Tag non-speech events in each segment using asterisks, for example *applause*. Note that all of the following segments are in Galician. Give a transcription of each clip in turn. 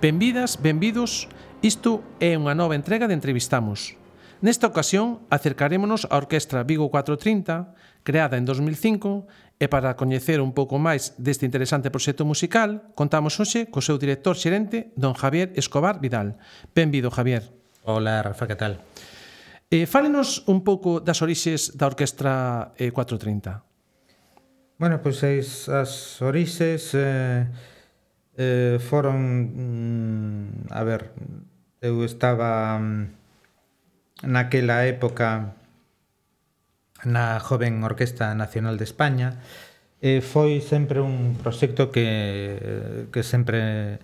Benvidas, benvidos, isto é unha nova entrega de Entrevistamos. Nesta ocasión, acercarémonos á Orquestra Vigo 430, creada en 2005, e para coñecer un pouco máis deste interesante proxecto musical, contamos hoxe co seu director xerente, don Javier Escobar Vidal. Benvido, Javier. Hola, Rafa, que tal? Eh, fálenos un pouco das orixes da Orquestra eh, 430. Bueno, pois pues, as orixes... Eh eh, foron mm, a ver eu estaba mm, naquela época na joven Orquesta Nacional de España e eh, foi sempre un proxecto que, que sempre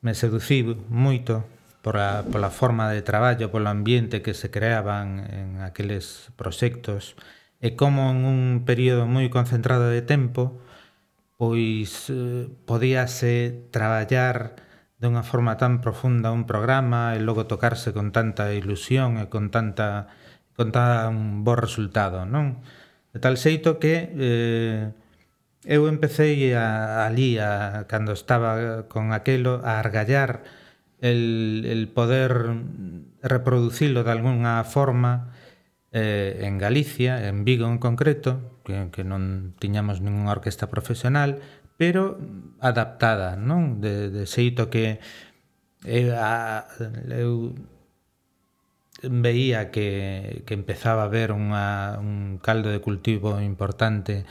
me seduciu moito pola, pola forma de traballo, polo ambiente que se creaban en aqueles proxectos e como en un período moi concentrado de tempo pois eh, podíase traballar de unha forma tan profunda un programa e logo tocarse con tanta ilusión e con tanta con tan bo resultado, non? De tal xeito que eh, eu empecé a, ali a, cando estaba con aquelo a argallar el, el poder reproducilo de alguna forma eh, en Galicia, en Vigo en concreto, que, que non tiñamos ningunha orquesta profesional, pero adaptada, non? De, de xeito que eu, a, eu veía que, que empezaba a haber unha, un caldo de cultivo importante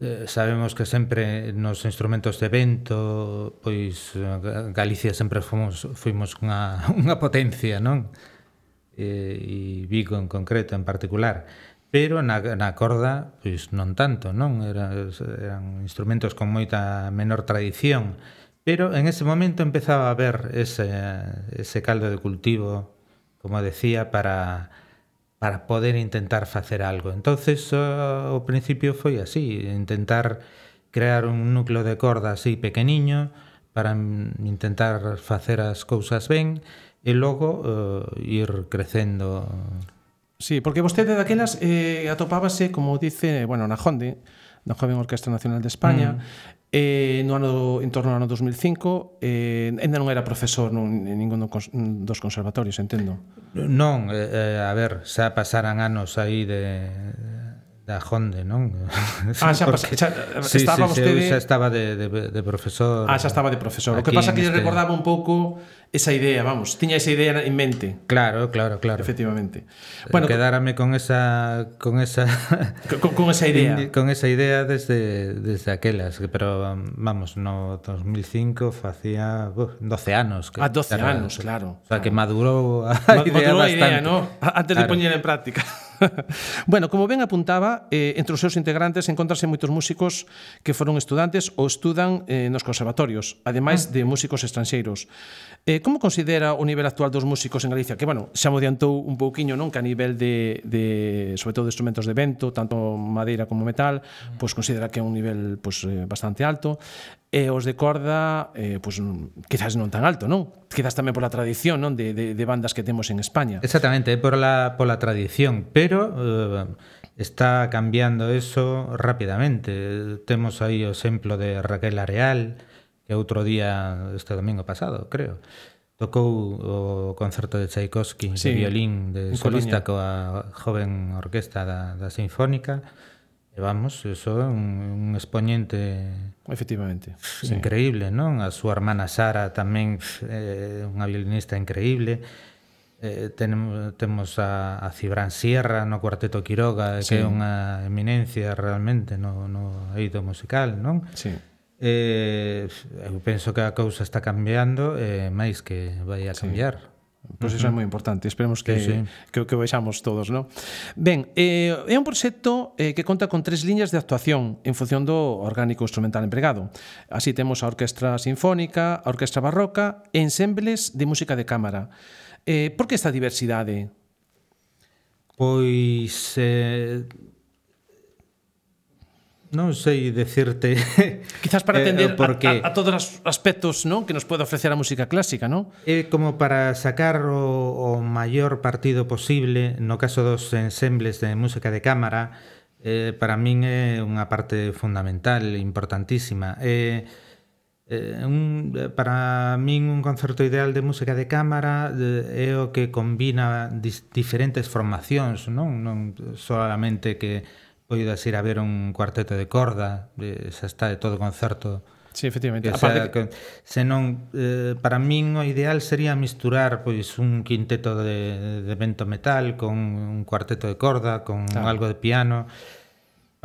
eh, Sabemos que sempre nos instrumentos de vento pois eh, Galicia sempre fomos, fuimos unha, *laughs* unha potencia, non? Eh, e Vigo en concreto, en particular Pero na, na corda, pois non tanto, non? Eran, eran instrumentos con moita menor tradición, pero en ese momento empezaba a haber ese, ese caldo de cultivo, como decía, para para poder intentar facer algo. Entonces, ao principio foi así, intentar crear un núcleo de corda así pequeniño para intentar facer as cousas ben e logo uh, ir crecendo Sí, porque vostede daquelas eh, atopábase, como dice, bueno, na Jonde, na Joven Orquestra Nacional de España, mm. eh, no ano, en torno ao ano 2005, eh, ainda non era profesor nun, en ningún dos conservatorios, entendo. Non, eh, eh, a ver, xa pasaran anos aí de da Jonde, non? Ah, xa, Porque, xa, sí, estaba sí, vostede... Xa estaba de, de, de profesor. Ah, xa estaba de profesor. O que pasa que lle este... recordaba un pouco esa idea, vamos, tiña esa idea en mente. Claro, claro, claro. Efectivamente. Bueno, quedárame con esa con esa *laughs* con, con esa idea. *laughs* con esa idea desde desde aquelas, pero um, vamos, no 2005 facía uh, 12 anos que, ah, A 12 era, anos, claro. O sea, claro. que madurou a idea madurou bastante. idea, ¿no? Antes claro. de poñer en práctica. *laughs* bueno, como ben apuntaba, eh, entre os seus integrantes encontrase moitos músicos que foron estudantes ou estudan eh, nos conservatorios, ademais ah. de músicos estranxeiros. Eh, como considera o nivel actual dos músicos en Galicia? Que, bueno, xa mo adiantou un pouquiño, non? Que a nivel de, de sobre todo, de instrumentos de vento, tanto madeira como metal, mm. pois considera que é un nivel pois, eh, bastante alto. E os de corda, eh, pois, quizás non tan alto, non? Quizás tamén pola tradición, non? De, de, de bandas que temos en España. Exactamente, é pola, pola tradición, pero... Eh, está cambiando eso rapidamente. Temos aí o exemplo de Raquel Areal, que outro día, este domingo pasado, creo, Tocou o concerto de Tchaikovsky sí, de violín de solista coa joven orquesta da, da Sinfónica e vamos, eso é un, un expoñente efectivamente increíble, sí. non? A súa hermana Sara tamén é eh, unha violinista increíble eh, tenemos, temos a, a Cibran Sierra no Cuarteto Quiroga sí. que é unha eminencia realmente no, no eido musical, non? Sí Eh, eu penso que a cousa está cambiando e eh, máis que vai a cambiar. Sí. Pois iso uh -huh. é moi importante, esperemos que sí, sí. que que vexamos todos, non? Ben, eh, é un proxecto eh, que conta con tres liñas de actuación en función do orgánico instrumental empregado. Así temos a orquestra sinfónica, a orquestra barroca e ensembles de música de cámara. Eh, por que esta diversidade? Pois eh, Non sei decirte *laughs* Quizás para eh, atender eh, porque, a, a, a todos os aspectos non que nos pode ofrecer a música clásica non? É como para sacar o, o maior partido posible No caso dos ensembles de música de cámara eh, Para min é unha parte fundamental, importantísima eh, eh, un, Para min un concerto ideal de música de cámara eh, É o que combina dis, diferentes formacións Non, non solamente que poidas ir a ver un cuarteto de corda, xa está de todo concerto. Sí, efectivamente. Que, Aparte sea, que... senón eh, para min o ideal sería misturar pois un quinteto de, de vento metal con un cuarteto de corda, con claro. algo de piano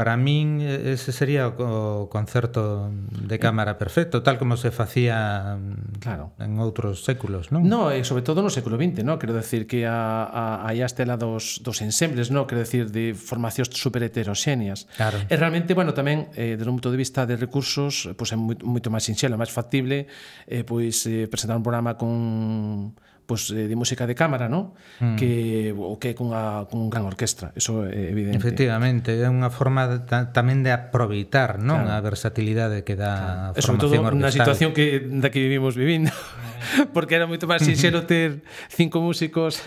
Para min ese sería o concerto de cámara perfecto, tal como se facía mm, claro. en outros séculos, non? No, e sobre todo no século XX, non? Quero decir que a, a, a estela dos, dos ensembles, non? Quero decir, de formacións super heteroxéneas. Claro. E realmente, bueno, tamén, eh, desde un punto de vista de recursos, pois pues, é moito máis sinxelo, máis factible, eh, pois eh, presentar un programa con pues, eh, de música de cámara, ¿no? Mm. que o que cunha, cun gran orquestra, eso é evidente. Efectivamente, é unha forma de, tamén de aproveitar, non, claro. a versatilidade que dá claro. a formación Sobre todo orquestal. na situación que da que vivimos vivindo. *laughs* porque era moito máis sinxelo *laughs* ter cinco músicos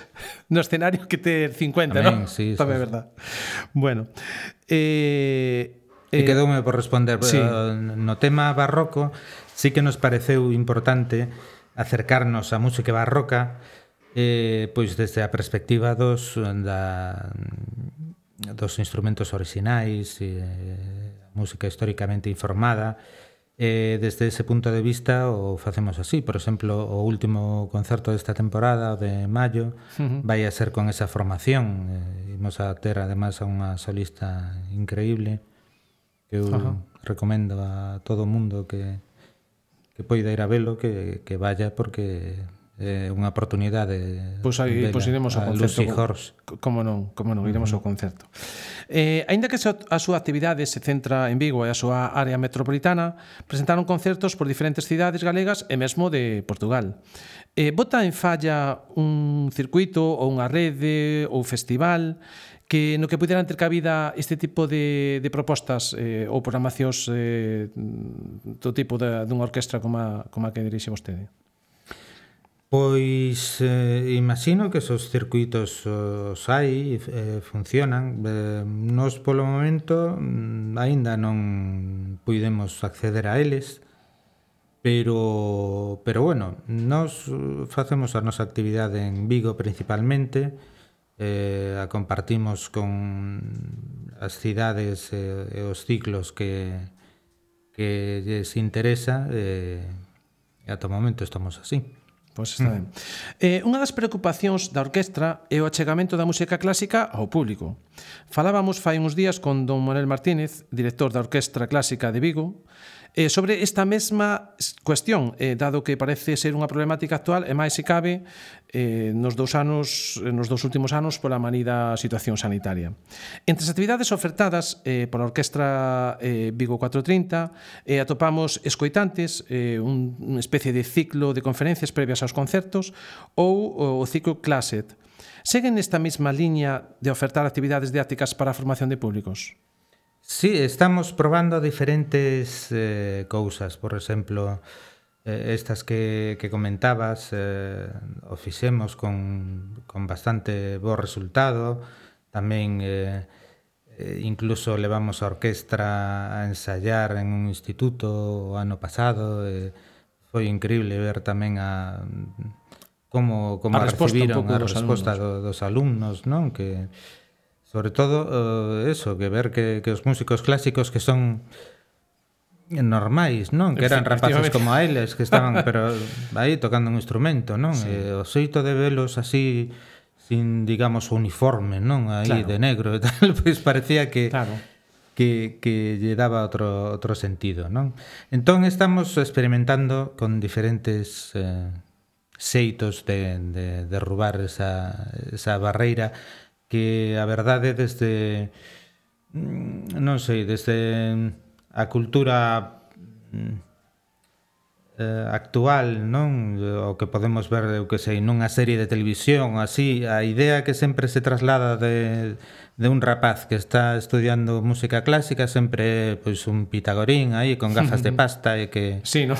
no escenario que ter 50, Amén, ¿no? Sí, Tamén é verdad. Bueno, eh E eh, quedoume por responder sí. no tema barroco, sí que nos pareceu importante acercarnos á música barroca eh, pois desde a perspectiva dos da, dos instrumentos orixinais e eh, música históricamente informada eh, desde ese punto de vista o facemos así, por exemplo o último concerto desta temporada de maio uh -huh. vai a ser con esa formación eh, imos a ter además a unha solista increíble que eu uh -huh. recomendo a todo mundo que, que poida ir a velo que, que vaya porque eh, unha oportunidade Pois aí pois iremos ao concerto. Como non, como non, iremos ao concerto. Eh, aínda que a súa actividade se centra en Vigo e a súa área metropolitana, presentaron concertos por diferentes cidades galegas e mesmo de Portugal. Eh, bota en falla un circuito ou unha rede ou festival que no que puderan ter cabida este tipo de, de propostas eh, ou programacións eh, do tipo de, dunha orquestra como a, como a que dirixe vostede? Pois eh, imagino que esos circuitos eh, os hai, eh, funcionan. Eh, nos polo momento mm, aínda non puidemos acceder a eles, pero pero bueno, nos eh, facemos a nosa actividade en Vigo principalmente, eh, a compartimos con as cidades e, e os ciclos que que lles interesa eh, e ata o momento estamos así. Pois está ben. Eh, unha das preocupacións da orquestra é o achegamento da música clásica ao público. Falábamos fai uns días con don Manuel Martínez, director da Orquestra Clásica de Vigo, Eh, sobre esta mesma cuestión, eh, dado que parece ser unha problemática actual, e máis se cabe eh, nos dous anos eh, nos dous últimos anos pola manida situación sanitaria. Entre as actividades ofertadas eh, pola Orquestra eh, Vigo 430 eh, atopamos escoitantes, eh, un, unha especie de ciclo de conferencias previas aos concertos ou o ciclo Classet. Seguen nesta mesma liña de ofertar actividades didácticas para a formación de públicos? Sí, estamos probando diferentes eh, cousas, por exemplo, eh, estas que, que comentabas, eh, o fixemos con, con bastante bo resultado, tamén eh, eh incluso levamos a orquestra a ensayar en un instituto o ano pasado, eh, foi increíble ver tamén a como como a, a recibiron a resposta alumnos. Dos alumnos, non? Que Sobre todo uh, eso, que ver que, que os músicos clásicos que son normais, non? Que eran rapaces como a eles que estaban pero aí tocando un instrumento, non? Sí. E o xeito de velos así sin digamos uniforme, non? Aí claro. de negro e tal, *laughs* pois parecía que claro. que que lle daba outro outro sentido, non? Entón estamos experimentando con diferentes eh, xeitos de de derrubar esa esa barreira que a verdade desde mm, non sei, desde mm, a cultura mm, eh, actual, non? O que podemos ver, eu que sei, nunha serie de televisión, así, a idea que sempre se traslada de, de un rapaz que está estudiando música clásica sempre é pois un pitagorín aí con gafas de *laughs* pasta e que Sí, no.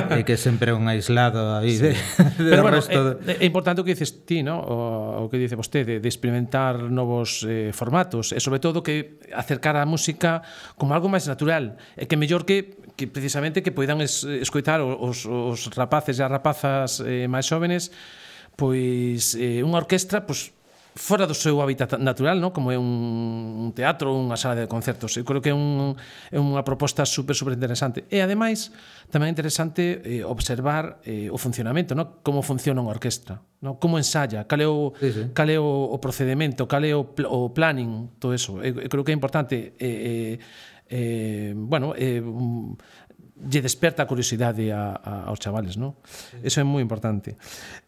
*laughs* e que sempre é un aislado aí sí. *laughs* de, de Pero bueno, resto é, é importante o que dices ti, ¿no? o, o que dice vostede de experimentar novos eh, formatos e sobre todo que acercar a música como algo máis natural e que mellor que que precisamente que poidan es, escoitar os, os rapaces e as rapazas eh, máis xóvenes pois eh, unha orquestra pois fora do seu hábitat natural, no? como é un, un teatro, unha sala de concertos. Eu creo que é, un, é unha proposta super, super interesante. E, ademais, tamén é interesante eh, observar eh, o funcionamento, no? como funciona unha orquestra, no? como ensaya, cal é o, sí, sí. Cal é o, o procedimento, cal é o, o planning, todo eso. Eu, eu creo que é importante... Eh, eh, eh, bueno, eh, mm, lle desperta a curiosidade a, a, aos chavales, non? Eso é moi importante.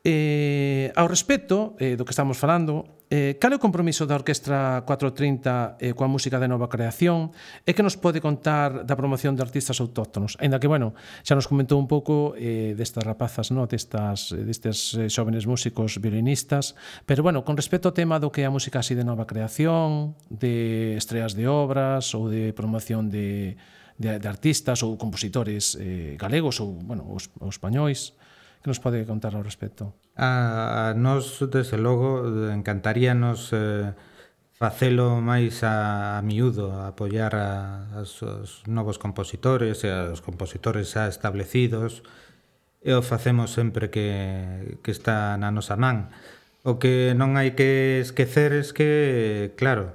Eh, ao respecto eh, do que estamos falando, Eh, cal é o compromiso da Orquestra 430 eh, coa música de nova creación? E que nos pode contar da promoción de artistas autóctonos? Ainda que, bueno, xa nos comentou un pouco eh, destas rapazas, no? destas, eh, destes eh, xóvenes músicos violinistas, pero, bueno, con respecto ao tema do que é a música así de nova creación, de estreas de obras ou de promoción de, de, de artistas ou compositores eh, galegos ou, bueno, os, os españois, Que nos pode contar ao respecto? A, a nos, desde logo, encantaríanos eh, facelo máis a, a miúdo, a apoiar a, os novos compositores e aos compositores xa establecidos, e o facemos sempre que, que está na nosa man. O que non hai que esquecer es que, claro,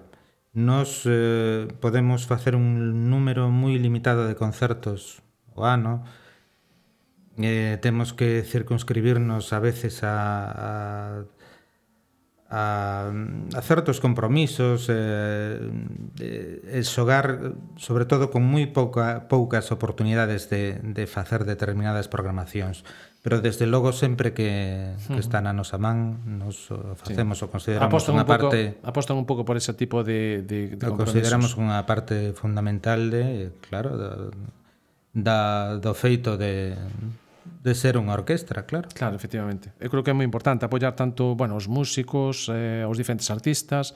nos eh, podemos facer un número moi limitado de concertos o ano, eh, temos que circunscribirnos a veces a, a, a, a certos compromisos eh, eh e xogar sobre todo con moi pouca, poucas oportunidades de, de facer determinadas programacións. Pero desde logo sempre que, que hmm. está na nosa man nos o facemos sí. o consideramos apostan unha un poco, apostan un pouco por ese tipo de, de, de o consideramos unha parte fundamental de claro da, da, do feito de de ser unha orquestra, claro. Claro, efectivamente. Eu creo que é moi importante apoiar tanto, bueno, os músicos, eh, os diferentes artistas,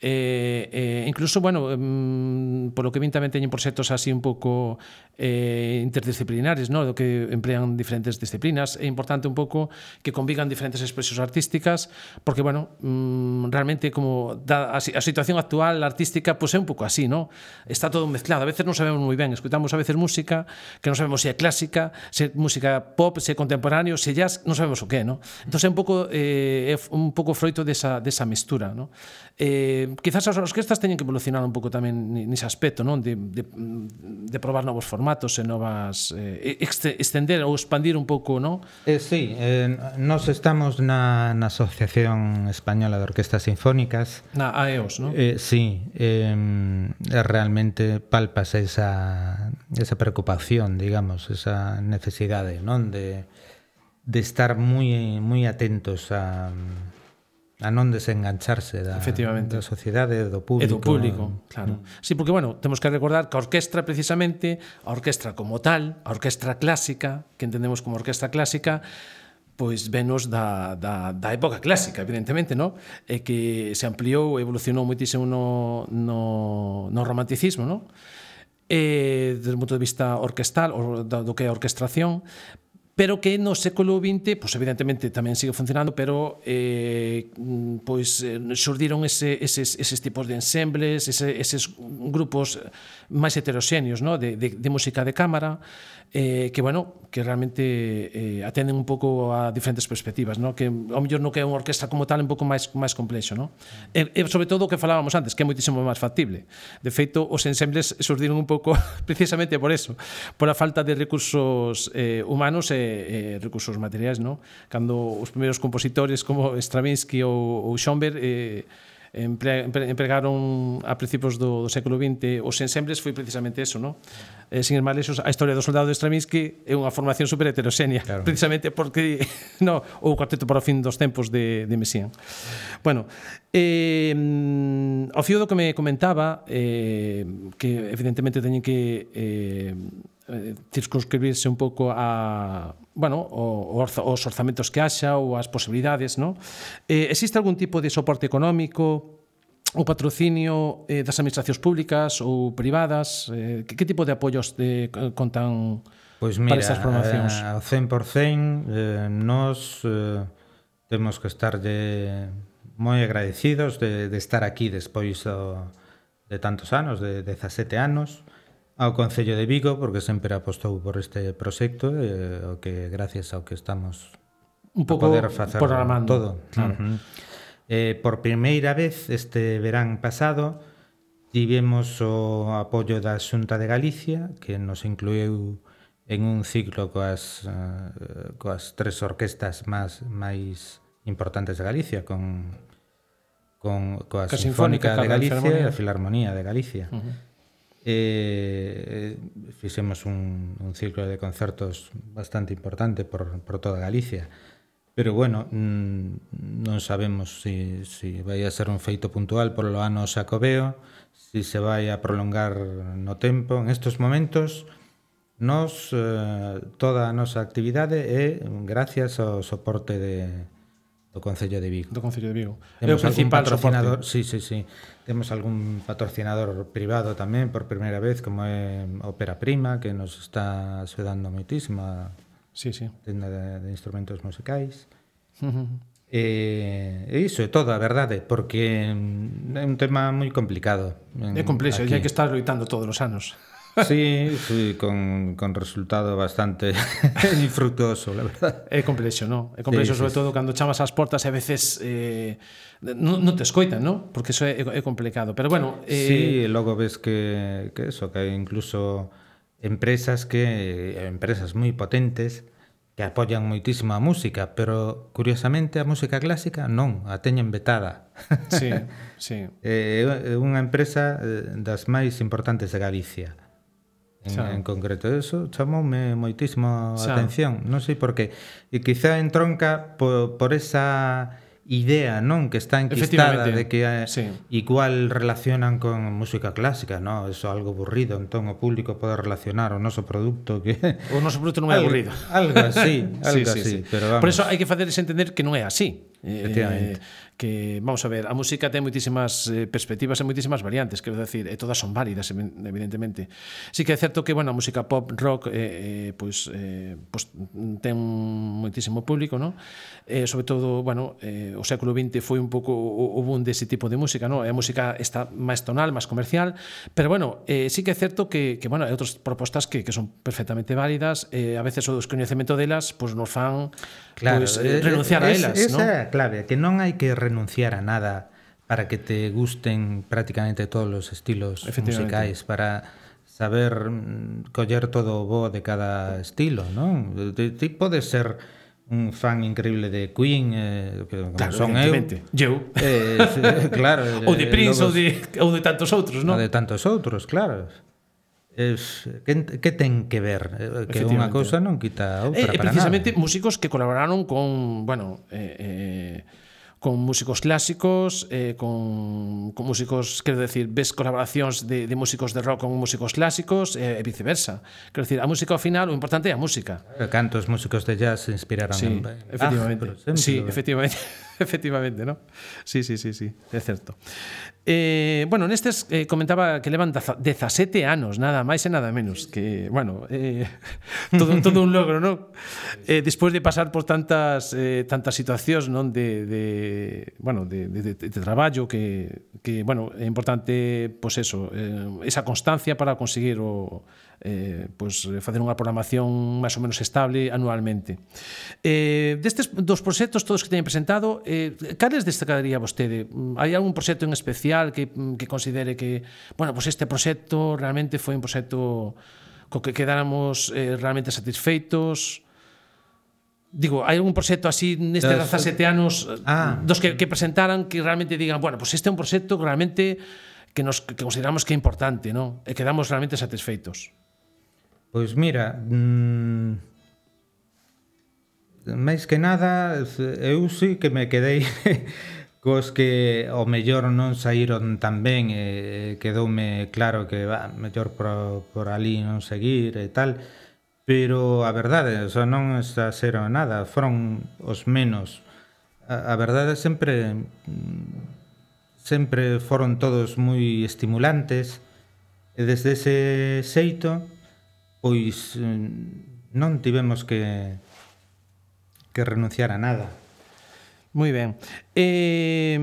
Eh, eh, incluso, bueno, mm, polo que vin tamén teñen proxectos así un pouco eh, interdisciplinares, no? do que emplean diferentes disciplinas. É importante un pouco que convigan diferentes expresións artísticas, porque, bueno, mm, realmente como da, a, a situación actual artística pois pues, é un pouco así, no? Está todo mezclado. A veces non sabemos moi ben, escutamos a veces música que non sabemos se é clásica, se é música pop, se é contemporáneo, se é jazz, non sabemos o que, no? Entón é un pouco, eh, é un pouco froito desa, desa mistura, no? Eh, quizás as orquestas teñen que evolucionar un pouco tamén nese aspecto, non? De, de, de probar novos formatos e novas... Eh, extender estender ou expandir un pouco, non? Eh, sí, eh, nos estamos na, na Asociación Española de Orquestas Sinfónicas. Na AEOS, non? Eh, sí, eh, realmente palpas esa, esa preocupación, digamos, esa necesidade, non? De, de estar moi moi atentos a a non desengancharse da, Efectivamente. da sociedade, do público. E do público, mm. claro. Mm. Sí, porque, bueno, temos que recordar que a orquestra, precisamente, a orquestra como tal, a orquestra clásica, que entendemos como orquestra clásica, pois venos da, da, da época clásica, evidentemente, no? e que se ampliou, evolucionou moitísimo no, no, no romanticismo, no? e desde o punto de vista orquestal, do que é a orquestración, pero que no século XX, pois evidentemente tamén sigue funcionando, pero eh, pois eh, surdiron ese, eses, eses tipos de ensembles, ese, eses grupos máis heteroxéneos no? de, de, de música de cámara, eh, que, bueno, que realmente eh, atenden un pouco a diferentes perspectivas, ¿no? que ao mellor no que é unha orquesta como tal un pouco máis máis complexo. ¿no? E, e sobre todo o que falábamos antes, que é moitísimo máis factible. De feito, os ensembles surdiron un pouco *laughs* precisamente por eso, por a falta de recursos eh, humanos e eh, recursos materiais. ¿no? Cando os primeiros compositores como Stravinsky ou, ou Schoenberg eh, empre, empregaron a principios do, do século XX os ensembles foi precisamente eso, non? Eh, sin ir a historia do soldado de Stravinsky é unha formación super heteroxénea, claro. precisamente porque *laughs* no, o cuarteto para o fin dos tempos de, de Messiaen. Bueno, eh, ao fío do que me comentaba, eh, que evidentemente teñen que eh, eh, circunscribirse un pouco a, bueno, o, os orzamentos que haxa ou as posibilidades, non? Eh, existe algún tipo de soporte económico o patrocinio eh, das administracións públicas ou privadas? Eh, que, que tipo de apoios de, contan pois mira, para estas promocións? Eh, ao 100% eh, nós eh, temos que estarlle moi agradecidos de, de estar aquí despois do, de tantos anos, de 17 anos, ao Concello de Vigo porque sempre apostou por este proxecto e o que gracias ao que estamos un pouco poder facer programando todo, claro. Uh -huh. eh, por primeira vez este verán pasado tivemos o apoio da Xunta de Galicia que nos incluiu en un ciclo coas uh, coas tres orquestas máis máis importantes de Galicia con con coa Sinfónica, Sinfónica de Galicia e a Filarmonía de Galicia. Uh -huh Eh, fixemos un, un ciclo de concertos bastante importante por, por toda Galicia. Pero bueno, mm, non sabemos se si, si vai a ser un feito puntual polo ano Xacobeo, se si se vai a prolongar no tempo. En estes momentos, nos, eh, toda a nosa actividade é gracias ao soporte de, do Concello de Vigo. Do Concello de Vigo. Temos é o principal patrocinador, soporte. sí, sí, sí. Temos algún patrocinador privado tamén por primeira vez, como é Opera Prima, que nos está axudando moitísimo a sí, sí. tenda de, de instrumentos musicais. Uh -huh. E, e iso é todo, a verdade, porque é un tema moi complicado. En, é complexo, aquí. e hai que estar loitando todos os anos. Sí, sí, con, con resultado bastante *laughs* infructuoso, la verdad. É complexo, non? É complexo, sí, sobre sí. todo, cando chamas as portas e a veces eh, non no te escoitan, non? Porque eso é, é complicado. Pero bueno... Eh... Sí, logo ves que, que eso, que hai incluso empresas que empresas moi potentes que apoian moitísimo a música, pero curiosamente a música clásica non, a teñen vetada. Sí, *laughs* sí. Eh, é unha empresa eh, das máis importantes de Galicia En, en concreto, eso chamoume moitísimo a atención, non sei por que. E quizá entronca por, por esa idea, non, que está enquistada de que eh, sí. igual relacionan con música clásica, non, eso é algo aburrido, entón o público pode relacionar o noso produto que o noso produto non é *laughs* aburrido. Algo, *laughs* algo así, algo sí, sí, así, sí. pero vamos. Por eso hai que facerles entender que non é así. Eh, Efectivamente. Eh, que vamos a ver, a música ten moitísimas eh, perspectivas e moitísimas variantes, quero decir, e todas son válidas evidentemente. Sí que é certo que bueno, a música pop, rock eh, eh pois eh pois ten moitísimo público, ¿no? Eh sobre todo, bueno, eh o século 20 foi un pouco o, o boom dese tipo de música, ¿no? A música está máis tonal, máis comercial, pero bueno, eh sí que é certo que que bueno, hai outras propostas que que son perfectamente válidas, eh a veces o descoñecemento delas pois nos fan claro, pois, eh, renunciar eh, es, a elas, esa ¿no? Esa é a clave, que non hai que renunciar a nada para que te gusten prácticamente todos los estilos musicais, para saber mm, coller todo o bo de cada estilo, non? Ti podes ser un fan increíble de Queen, eh, que claro, son eu. Eu. Eh, *laughs* claro. ou de eh, Prince, ou, de, ou de tantos outros, non? de tantos outros, claro. Es, que, que ten que ver? Eh, que unha cousa non quita outra eh, eh, para precisamente nada. músicos que colaboraron con, bueno, eh, eh, con músicos clásicos, eh, con, con, músicos, quero decir, ves colaboracións de, de músicos de rock con músicos clásicos eh, e viceversa. Quero decir, a música ao final, o importante é a música. Cantos músicos de jazz se inspiraron sí, en... efectivamente. Ah, sí, efectivamente. *laughs* *laughs* Efectivamente, ¿no? Sí, sí, sí, sí, é certo. Eh, bueno, nestes eh, comentaba que levan 17 anos, nada máis e nada menos, que, bueno, eh, *laughs* todo, todo un logro, ¿no? Eh, despois de pasar por tantas eh, tantas situacións, non, de, de bueno, de, de, de, de traballo que, que, bueno, é importante, pois pues eso, eh, esa constancia para conseguir o eh, pois, facer unha programación máis ou menos estable anualmente. Eh, destes dos proxectos todos que teñen presentado, eh, cales destacaría vostede? Mm, hai algún proxecto en especial que, mm, que considere que, bueno, pois este proxecto realmente foi un proxecto co que quedáramos eh, realmente satisfeitos? Digo, hai algún proxecto así neste 17 eh, anos eh, ah. dos que, que presentaran que realmente digan, bueno, pois este é un proxecto que realmente que nos que consideramos que é importante, non? E quedamos realmente satisfeitos. Pois mira, mmm, máis que nada, eu sí que me quedei *laughs* cos que o mellor non saíron tan ben e quedoume claro que va, mellor por, por ali non seguir e tal pero a verdade, xa non exaxero nada, foron os menos. A, a verdade sempre sempre foron todos moi estimulantes e desde ese xeito pois eh, non tivemos que que renunciar a nada. Moi ben. Eh,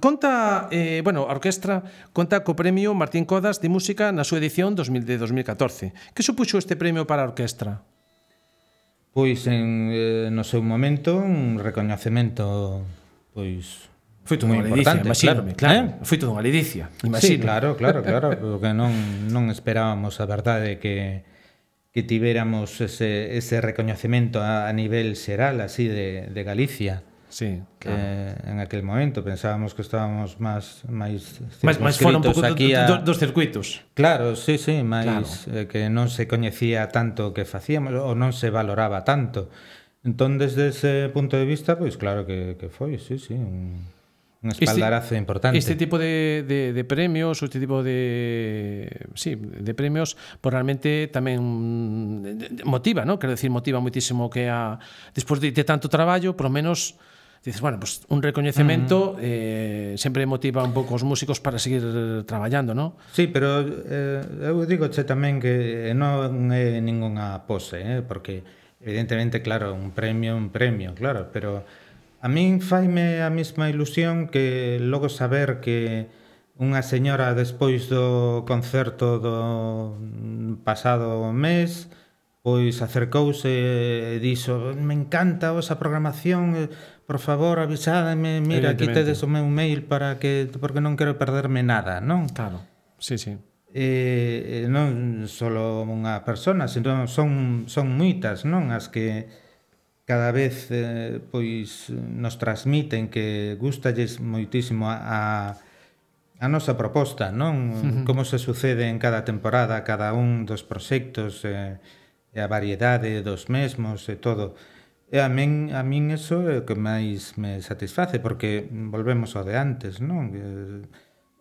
Conta, eh, bueno, a orquestra conta co premio Martín Codas de Música na súa edición 2000, de 2014. Que supuxo este premio para a orquestra? Pois en, eh, no seu momento un recoñecemento pois Foi todo moi importante, imagino, claro, claro. Eh? Foi todo unha ledicia, imagino. Sí, claro, claro, claro, porque non, non esperábamos a verdade que que tivéramos ese, ese recoñecemento a, a nivel xeral así de, de Galicia. Sí, claro. eh, en aquel momento pensábamos que estábamos máis máis máis máis fora un pouco aquí a... dos, dos circuitos. Claro, sí, sí, máis claro. eh, que non se coñecía tanto o que facíamos ou non se valoraba tanto. Entón, desde ese punto de vista, pois pues, claro que, que foi, sí, sí, un, Un espaldarazo este, importante. Este tipo de, de, de premios, este tipo de sí, de premios, pues realmente tamén mm, motiva, ¿no? Quero decir, motiva muitísimo que a despois de, de tanto traballo, por lo menos dices, bueno, pues un recoñecemento mm. eh, sempre motiva un pouco os músicos para seguir traballando, non? Sí, pero eh, eu digo che tamén que non é ningunha pose, eh, porque evidentemente, claro, un premio, un premio, claro, pero A min faime a mesma ilusión que logo saber que unha señora despois do concerto do pasado mes pois acercouse e dixo me encanta vosa programación eh, por favor avisádame mira aquí tedes o meu mail para que porque non quero perderme nada non? claro, sí, sí eh, non só unha persona, senón son, son moitas, non? As que cada vez eh, pois nos transmiten que gustalles moitísimo a, a nosa proposta, non? Uh -huh. Como se sucede en cada temporada, cada un dos proxectos, eh, e a variedade dos mesmos e todo. E a min, a min eso é o que máis me satisface, porque volvemos ao de antes, non?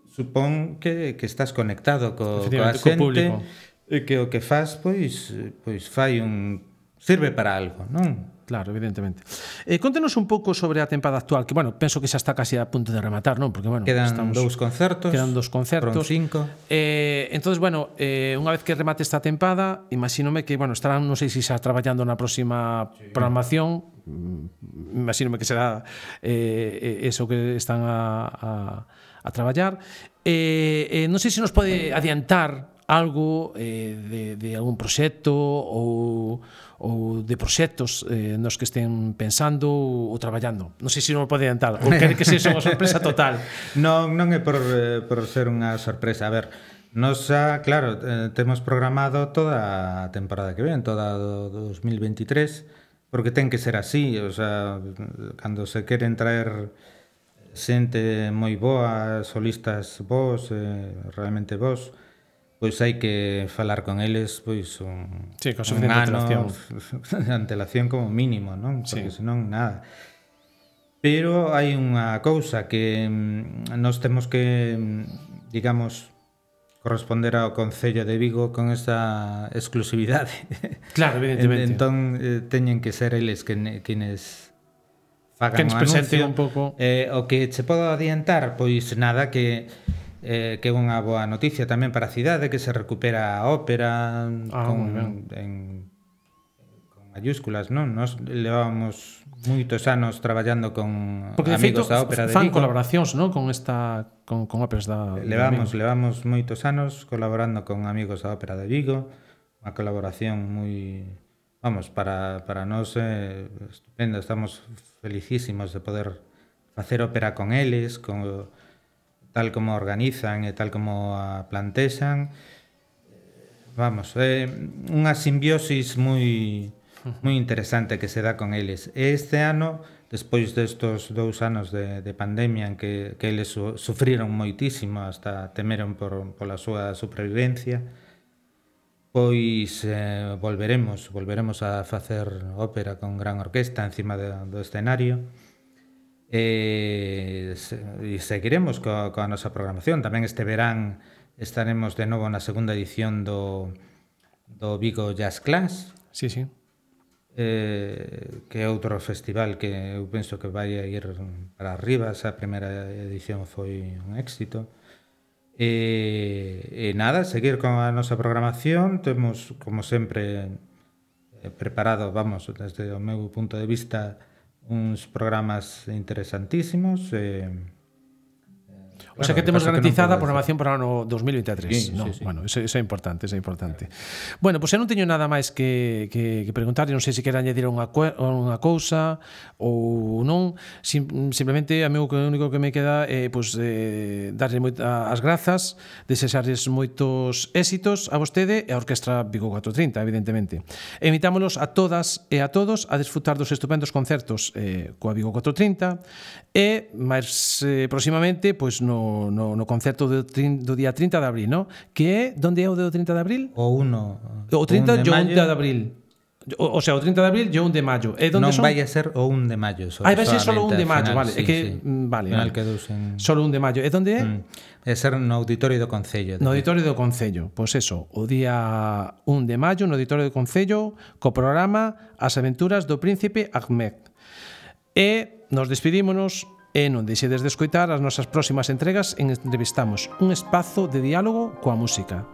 Supón que, que estás conectado co, coa xente, co público. e que o que faz, pois, pois fai un sirve para algo, non? Claro, evidentemente. Eh, contenos un pouco sobre a tempada actual, que, bueno, penso que xa está casi a punto de rematar, non? Porque, bueno, quedan estamos, dous concertos. Quedan dous concertos. cinco. Eh, entonces, bueno, eh, unha vez que remate esta tempada, imagínome que, bueno, estarán, non sei se xa traballando na próxima sí. programación, mm, imagínome que será eh, eso que están a, a, a traballar. Eh, eh, non sei se nos pode adiantar algo eh, de, de algún proxecto ou, ou de proxectos eh, nos que estén pensando ou, ou traballando. Non sei se non pode adiantar, ou quere que sexa unha sorpresa total. *laughs* non, non é por, eh, por ser unha sorpresa. A ver, Nos xa, claro, eh, temos programado toda a temporada que ven, toda 2023, porque ten que ser así, o sea, cando se queren traer xente moi boa, solistas vos, eh, realmente vos, pois hai que falar con eles pois un, sí, con un ano de *laughs* antelación como mínimo, non? Porque sí. senón nada. Pero hai unha cousa que mm, nós temos que, mm, digamos, corresponder ao Concello de Vigo con esta exclusividade. Claro, evidentemente. entón, eh, teñen que ser eles que, quienes fagan que nos anuncio un pouco. Eh, o que che podo adiantar, pois nada, que eh, que é unha boa noticia tamén para a cidade, que se recupera a ópera ah, con, en, con mayúsculas, non? Nos levábamos moitos anos traballando con Porque, amigos feito, da ópera de Vigo. fan colaboracións, non? Con esta con, con óperas da Levamos, levamos moitos anos colaborando con amigos da ópera de Vigo, unha colaboración moi vamos, para para nós eh, estupenda, estamos felicísimos de poder facer ópera con eles, con tal como organizan e tal como a plantexan. Vamos, é unha simbiosis moi moi interesante que se dá con eles. E este ano, despois destos dous anos de, de pandemia en que, que eles su, sufriron moitísimo, hasta temeron por, pola súa supervivencia, pois eh, volveremos, volveremos a facer ópera con gran orquesta encima de, do escenario e, e seguiremos coa, coa nosa programación. Tamén este verán estaremos de novo na segunda edición do, do Vigo Jazz Class. Sí, sí. Eh, que é outro festival que eu penso que vai a ir para arriba, esa primeira edición foi un éxito. E, e nada, seguir con a nosa programación, temos como sempre preparado, vamos, desde o meu punto de vista, uns programas interesantísimos, e, O sea que temos garantizada a programación para o ano 2023. Sí, no, sí, sí. Bueno, eso, eso é importante, eso é importante. Claro. Bueno, pois pues eu non teño nada máis que, que, que preguntar, non sei se quero añadir unha, unha cousa ou non, Sim, simplemente a meu o único que me queda é eh, pois, pues, eh, darlle moita, as grazas, desexarles moitos éxitos a vostede e a Orquestra Vigo 430, evidentemente. Invitámolos a todas e a todos a desfrutar dos estupendos concertos eh, coa Vigo 430 e máis eh, próximamente pois pues, no no, no, no concerto do, do día 30 de abril, no? Que é, onde é o do 30 de abril? O 1. O 30 de, o 1 de abril. O, o sea, o 30 de abril e o 1 de maio. E ¿Eh, donde non son? vai a ser o 1 de maio. Solo, ah, vai ser solo 1 de maio, vale. Sí, é que, sí. Mm, vale, final vale. en... Solo 1 de maio. E ¿Eh, donde é? Mm. É ser no Auditorio do Concello. No Auditorio do Concello. Pois pues eso, o día 1 de maio no Auditorio do Concello co programa As aventuras do Príncipe Ahmed. E nos despedímonos E non deixedes de escoitar as nosas próximas entregas en Entrevistamos, un espazo de diálogo coa música.